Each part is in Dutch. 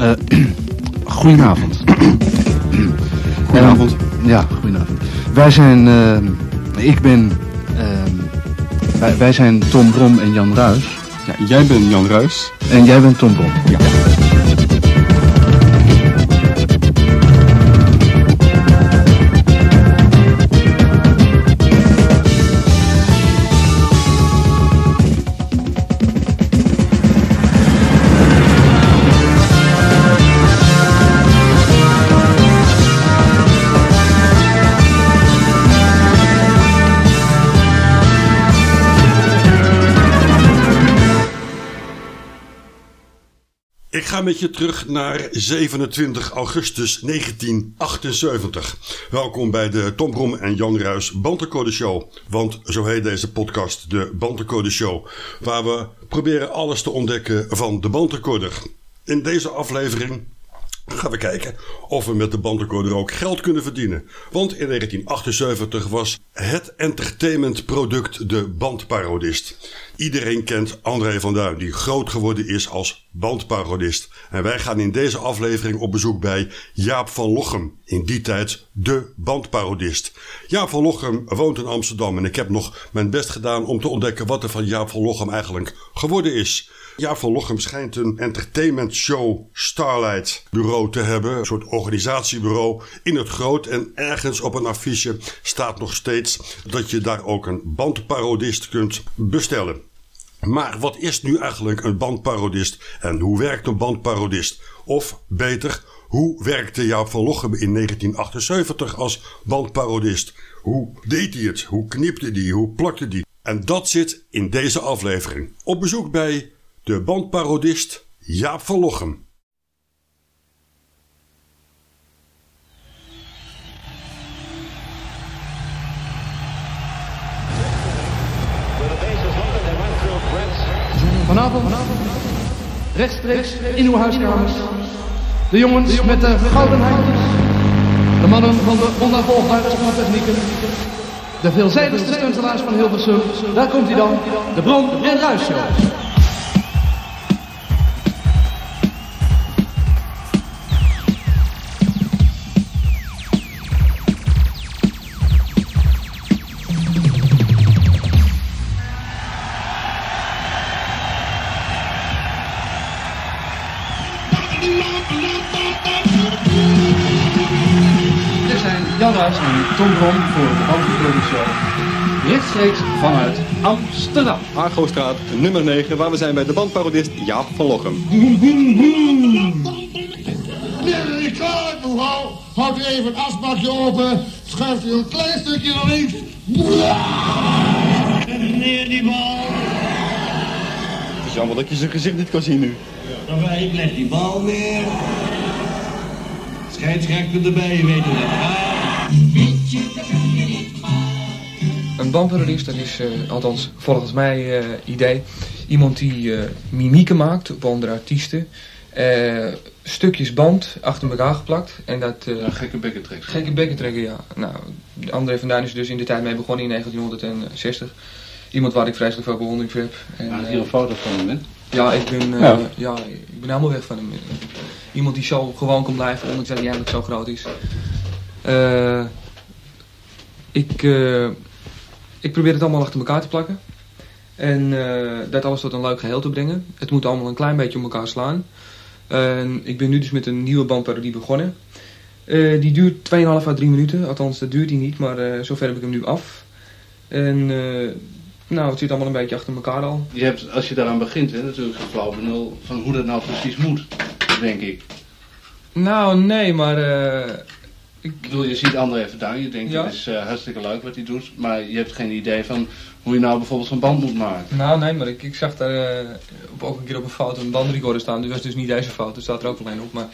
Eh, goedenavond. Goedenavond. En, ja, goedenavond. Wij zijn, eh, ik ben, eh, wij, wij zijn Tom Brom en Jan Ruis. Ja, jij bent Jan Ruis. En jij bent Tom Brom. Ja. Ik ga met je terug naar 27 augustus 1978. Welkom bij de Tom Brom en Jan Ruis Bantencode Show. Want zo heet deze podcast, de Bantencode Show. Waar we proberen alles te ontdekken van de bandrecorder. In deze aflevering gaan we kijken of we met de bandrecorder ook geld kunnen verdienen. Want in 1978 was het entertainmentproduct de bandparodist. Iedereen kent André van Duin, die groot geworden is als bandparodist. En wij gaan in deze aflevering op bezoek bij Jaap van Lochem. In die tijd de bandparodist. Jaap van Lochem woont in Amsterdam en ik heb nog mijn best gedaan om te ontdekken wat er van Jaap van Lochem eigenlijk geworden is. Jaap van Lochem schijnt een entertainment show Starlight bureau te hebben. Een soort organisatiebureau in het groot. En ergens op een affiche staat nog steeds dat je daar ook een bandparodist kunt bestellen. Maar wat is nu eigenlijk een bandparodist en hoe werkt een bandparodist? Of beter, hoe werkte Jaap van Lochem in 1978 als bandparodist? Hoe deed hij het? Hoe knipte hij? Hoe plakte hij? En dat zit in deze aflevering. Op bezoek bij de bandparodist Jaap van Lochem. Vanavond, rechtstreeks in uw huiskamers. De jongens met de gouden handjes. De mannen van de onnavolgbare sporttechnieken. De veelzijdigste stuntelaars van Hilversum. Daar komt hij dan, de Bron en Ruis Dit zijn Jan Ruijs en Tom Brom voor de Bandcode Show. Rechtstreeks vanuit Amsterdam. Argostraat, nummer 9, waar we zijn bij de bandparodist Jaap van Lochem. Meneer klaar, mevrouw. Houdt u even het asbakje open. Schuift u een klein stukje naar links. Meneer die bal. Het is jammer dat je zijn gezicht niet kan zien nu. Dan ik leg die bal neer. Scheidsrechter erbij, je weet het wel. Een bandparodist, dat is eh, althans volgens mij eh, idee. Iemand die eh, mimieken maakt op andere artiesten. Eh, stukjes band achter elkaar geplakt. En dat, eh, gekke bekken trekken. gekke bekken trekken, ja. Nou, André van Duin is er dus in de tijd mee begonnen in 1960. Iemand waar ik vreselijk veel bewondering voor heb. En, Ja, hier een foto van hem, hè? Ja, ik ben, eh, Ja. ja. ik ben helemaal weg van hem. Iemand die zo gewoon kan blijven, ondanks dat hij eigenlijk zo groot is. Eh, ik, eh, ik probeer het allemaal achter elkaar te plakken. En dat alles tot een leuk geheel te brengen. Het moet allemaal een klein beetje op elkaar slaan. En ik ben nu dus met een nieuwe bandparodie begonnen. Die duurt 2,5 à 3 minuten. Althans, dat duurt hij niet, maar zover heb ik hem nu af. En nou, het zit allemaal een beetje achter elkaar al. Je hebt, als je daaraan begint, hè, natuurlijk een flauw benul van hoe dat nou precies moet, denk ik. Nou, nee, maar eh, Ik bedoel, je ziet André even daar, je denkt, Ja. het is eh, hartstikke leuk wat hij doet, maar je hebt geen idee van hoe je nou bijvoorbeeld zo'n band moet maken. Nou, nee, maar ik, ik zag daar eh, op, ook een keer op een foto een bandrecorder staan. Dus dat is dus niet deze foto, staat er ook alleen op. Maar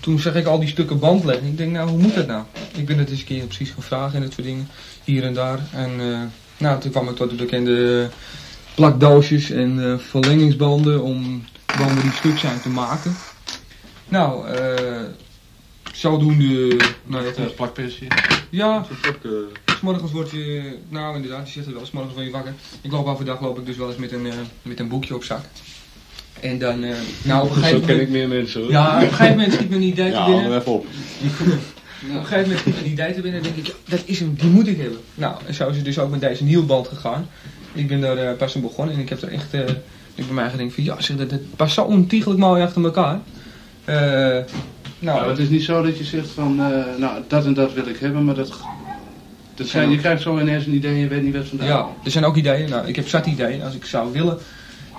toen zag ik al die stukken band liggen. Ik denk, nou, hoe moet dat nou? Ik ben het eens een keer precies gaan vragen en dat soort dingen. Hier en daar. En eh, nou, toen kwam ik tot de bekende plakdoosjes en eh, verlengingsbanden om banden die stuk zijn te maken. Nou, eh zodoende... Nou, dat Het plakpensje. ja, Morgens word je, nou inderdaad, je zegt het wel, 's morgens word je wakker. Ik loop overdag loop ik dus wel eens met een, eh, met een boekje op zak. En dan, eh, nou op een Zo gegeven ken ik moment... meer mensen hoor. Ja, op een gegeven moment schiet me een idee Ja, binnen. even op. Op een gegeven moment me een idee te binnen en denk ik, ja, dat is hem, die moet ik hebben. Nou, en zo is het dus ook met deze nieuwband gegaan. Ik ben daar eh, pas aan begonnen en ik heb er echt, eh, ik bij mij gedacht van, ja zeg, dat, dat past zo ontiegelijk mooi achter elkaar. Eh, nou, Nou, het is niet zo dat je zegt van, nou, dat en dat wil ik hebben, maar dat... dat zijn, je krijgt zo ineens een idee en je weet niet wat vandaan Ja, komt. er zijn ook ideeën. Nou, ik heb zat ideeën. Als ik zou willen,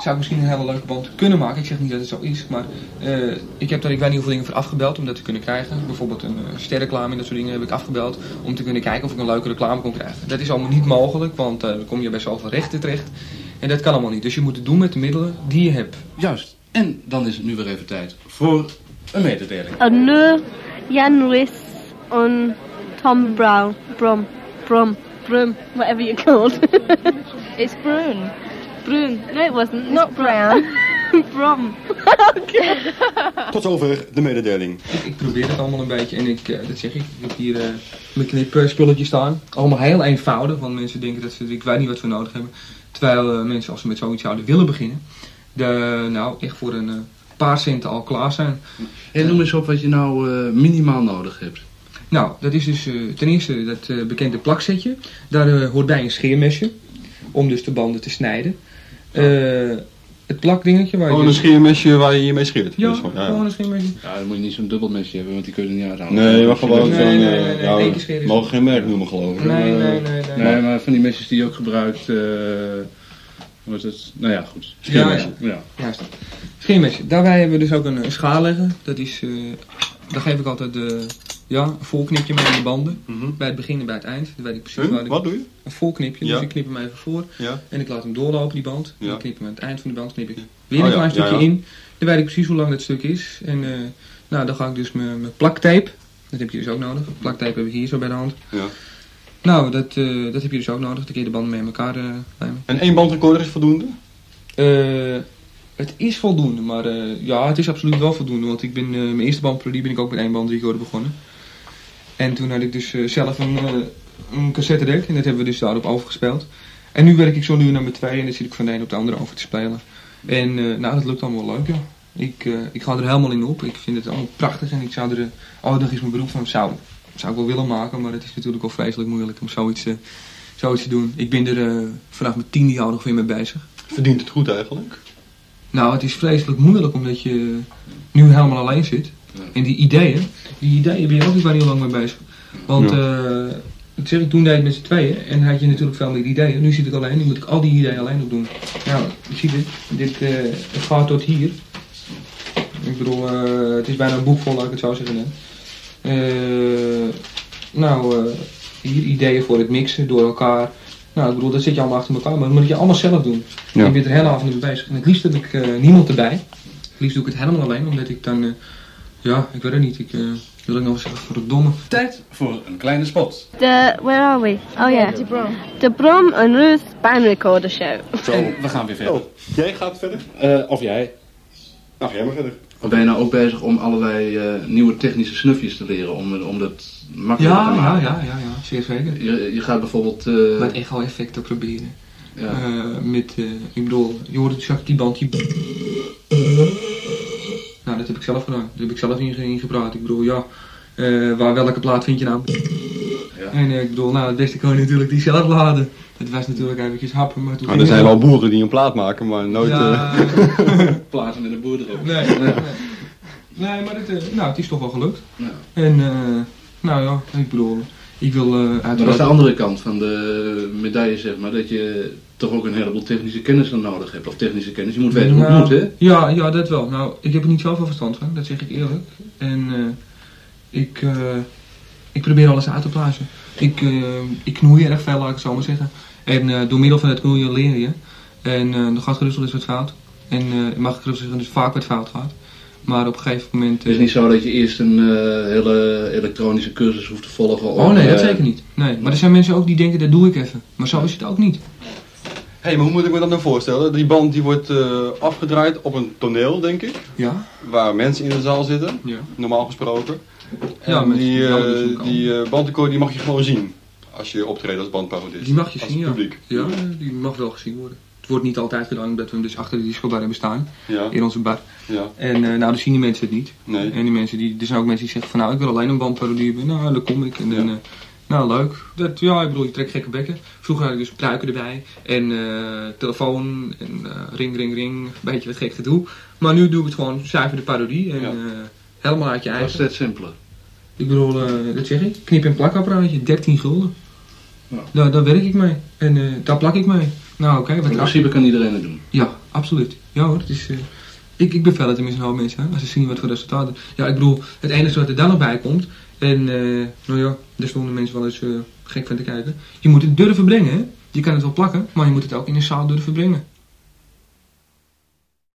zou ik misschien een hele leuke band kunnen maken. Ik zeg niet dat het zo is, maar eh, ik heb daar ik weet niet hoeveel dingen voor afgebeld om dat te kunnen krijgen. Bijvoorbeeld een uh, sterreclame en dat soort dingen heb ik afgebeld om te kunnen kijken of ik een leuke reclame kon krijgen. Dat is allemaal niet mogelijk, want eh, dan kom je bij zoveel rechten terecht. En dat kan allemaal niet. Dus je moet het doen met de middelen die je hebt. Juist. En dan is het nu weer even tijd voor een mededeling. Nu Jan Riss en Tom Brown. Brom. Brom. Brum. Whatever you called. It's Brune. Brun. No, it wasn't. Not brown. Brom. Tot zover de mededeling. Ik, ik probeer het allemaal een beetje en ik, eh, dat zeg ik, ik heb hier eh, mijn knipspulletjes staan. Allemaal heel eenvoudig, want mensen denken dat ze, ik weet niet wat we nodig hebben. Terwijl eh, mensen als ze met zoiets zouden willen beginnen, de, nou echt voor een eh, paar centen al klaar zijn. En noem eens op wat je nou eh, minimaal nodig hebt. Nou, dat is dus eh, ten eerste dat eh, bekende plaksetje. Daar hoort bij een scheermesje, om dus de banden te snijden. Eh, het plakdingetje waar Gewoon je... een scheermesje waar je hiermee scheert. Ja, Dus gewoon- ja, gewoon een scheermesje. Ja, dan moet je niet zo'n dubbelmesje hebben, want die kun je er niet uithalen. Nee, maar gewoon Nee, zo'n... nee, eh, nee, nee, ja, één keer scheren we is- mogen geen merk noemen geloof ik. Nee, Eh, nee, nee, nee. Nee, maar van die mesjes die je ook gebruikt, eh is het? Nou ja, goed. Ja, ja. ja. Juist. Scheermesje. Daarbij hebben we dus ook een, een schaal leggen. Dat is, eh, daar geef ik altijd de, ja, een volknipje in de banden. Mhm. Bij het begin en bij het eind. Dan weet ik precies waar ik... Wat doe je? Een volknipje. Ja. Dus ik knip hem even voor. Ja. En ik laat hem doorlopen, die band. Ja. En ik knip hem aan het eind van die band knip ik weer Oh een ja, klein ja, stukje ja. in. Dan weet ik precies hoe lang dat stuk is. En eh, nou, dan ga ik dus mijn plaktape. Dat heb je dus ook nodig. Plaktape heb ik hier zo bij de hand. Ja. Nou, dat, eh, dat heb je dus ook nodig. Dan kun je de banden mee in elkaar eh lijmen. En één bandrecorder is voldoende? Eh, het is voldoende, maar ja, het is absoluut wel voldoende. Want ik ben, mijn eerste bandparodie ben ik ook met één band recorder begonnen. En toen had ik dus eh, zelf een, uh, een cassettedek en dat hebben we dus daarop overgespeeld. En nu werk ik zo nu naar mijn twee en dan zit ik van de een op de andere over te spelen. En eh, nou, dat lukt allemaal leuk, ja. Ik, eh, ik ga er helemaal in op. Ik vind het allemaal prachtig en ik zou er ooit nog eens mijn beroep van zou, zou ik wel willen maken. Maar het is natuurlijk al vreselijk moeilijk om zoiets, zoiets te doen. Ik ben er vanaf mijn tiende jaar nog weer mee bezig. Verdient het goed eigenlijk? Nou, het is vreselijk moeilijk omdat je nu helemaal alleen zit. En die ideeën, die ideeën ben je ook niet waar heel lang mee bezig. Want, uh, ik zeg, ik toen deed het met z'n tweeën en had je natuurlijk veel meer ideeën. Nu zit ik alleen, nu moet ik al die ideeën alleen op doen. Nou, je ziet het, dit, uh, het gaat tot hier. Ik bedoel, uh, het is bijna een boek vol, laat ik het zo zeggen. nou, hier ideeën voor het mixen door elkaar. Nou, ik bedoel, dat zit je allemaal achter elkaar, maar dat moet je allemaal zelf doen. Ja. Ik ben er hele avond mee bezig. En het liefst heb ik niemand erbij. Het liefst doe ik het helemaal alleen, omdat ik dan, ja, ik weet het niet. Ik uh, wil ik nog eens zeggen voor de domme. Tijd voor een kleine spot. De, where are we? Oh ja. De Brom. De Brom en Ruth Recorder Show. Zo. En we gaan weer verder. Oh, jij gaat verder? Uh, of jij. Nou, jij maar verder. Of ben je nou ook bezig om allerlei uh, nieuwe technische snufjes te leren, om, om dat makkelijker ja, te maken? Ja, ja, ja, ja, zeer zeker. Je, je gaat bijvoorbeeld... Uh, met echo-effecten proberen. Ja. Uh, met, uh, ik bedoel, je hoort straks die band die... Dat heb ik zelf gedaan. Dat heb ik zelf ingepraat. Ik bedoel, ja, uh, waar, welke plaat vind je nou? Ja. En ik bedoel, nou, het beste kan je natuurlijk die zelf laden. Het was natuurlijk eventjes happen, maar toen... Maar er zijn wel boeren die een plaat maken, maar nooit... Ja, platen met een boer erop. Nee, nee, nee. nee maar het, uh, nou, het is toch wel gelukt. Ja. En, uh, nou ja, ik bedoel, ik wil uh, uiteraard... Dat is de andere kant van de medaille, zeg maar, dat je toch ook een heleboel technische kennis dan nodig hebt. Of technische kennis, je moet weten nou, hoe het moet, hè? Ja, ja, dat wel. Nou, ik heb er niet zoveel verstand van, dat zeg ik eerlijk. En ik, ik probeer alles uit te plaatsen. Ik, ik knoei erg veel, laat ik het zo maar zeggen. En door middel van het knoeien leer je. En dan gaat gerust wel eens wat fout. En mag ik gerust zeggen, dus vaak wat fout gaat. Maar op een gegeven moment... Het is niet zo dat je eerst een uh, hele elektronische cursus hoeft te volgen? Oh nee, dat zeker niet. Nee. Maar er zijn mensen ook die denken, dat doe ik even. Maar zo is het ook niet. Hé, hey, maar hoe moet ik me dat nou voorstellen? Die band die wordt afgedraaid op een toneel, denk ik. Ja. Waar mensen in de zaal zitten, ja. normaal gesproken. Ja, en die, uh, die uh, die mag je gewoon zien. Als je optreedt als bandparodist. Die mag je als zien, publiek. ja. Ja, die mag wel gezien worden. Wordt niet altijd gedaan, omdat we hem dus achter de discobar hebben staan. Ja. In onze bar. Ja. En eh, nou, dan zien die mensen het niet. Nee. En die mensen die, er zijn ook mensen die zeggen van nou, ik wil alleen een bandparodie hebben. Nou, dan kom ik. En dan, Ja. eh, nou, leuk. Dat, ja, ik bedoel, je trekt gekke bekken. Vroeger had ik dus pruiken erbij. En eh, telefoon. En eh, ring, ring, ring. Een beetje wat gek gedoe. Maar nu doe ik het gewoon zuiver de parodie. En Ja. eh, helemaal uit je Dat eigen. is net simpeler. Ik bedoel, eh, dat zeg ik. Knip- en plakapparaatje, 13 gulden. Ja. Daar, daar werk ik mee. En eh, daar plak ik mee. Nou, oké, In principe kan iedereen het doen. Ja, absoluut. Ja hoor, het is... eh, ik, ik bevel het tenminste een hoop mensen, hè, als ze zien wat voor resultaten. Ja, ik bedoel, het enige wat er dan nog bij komt... En, eh, nou ja, daar stonden mensen wel eens eh, gek van te kijken. Je moet het durven brengen, hè. Je kan het wel plakken, maar je moet het ook in een zaal durven brengen.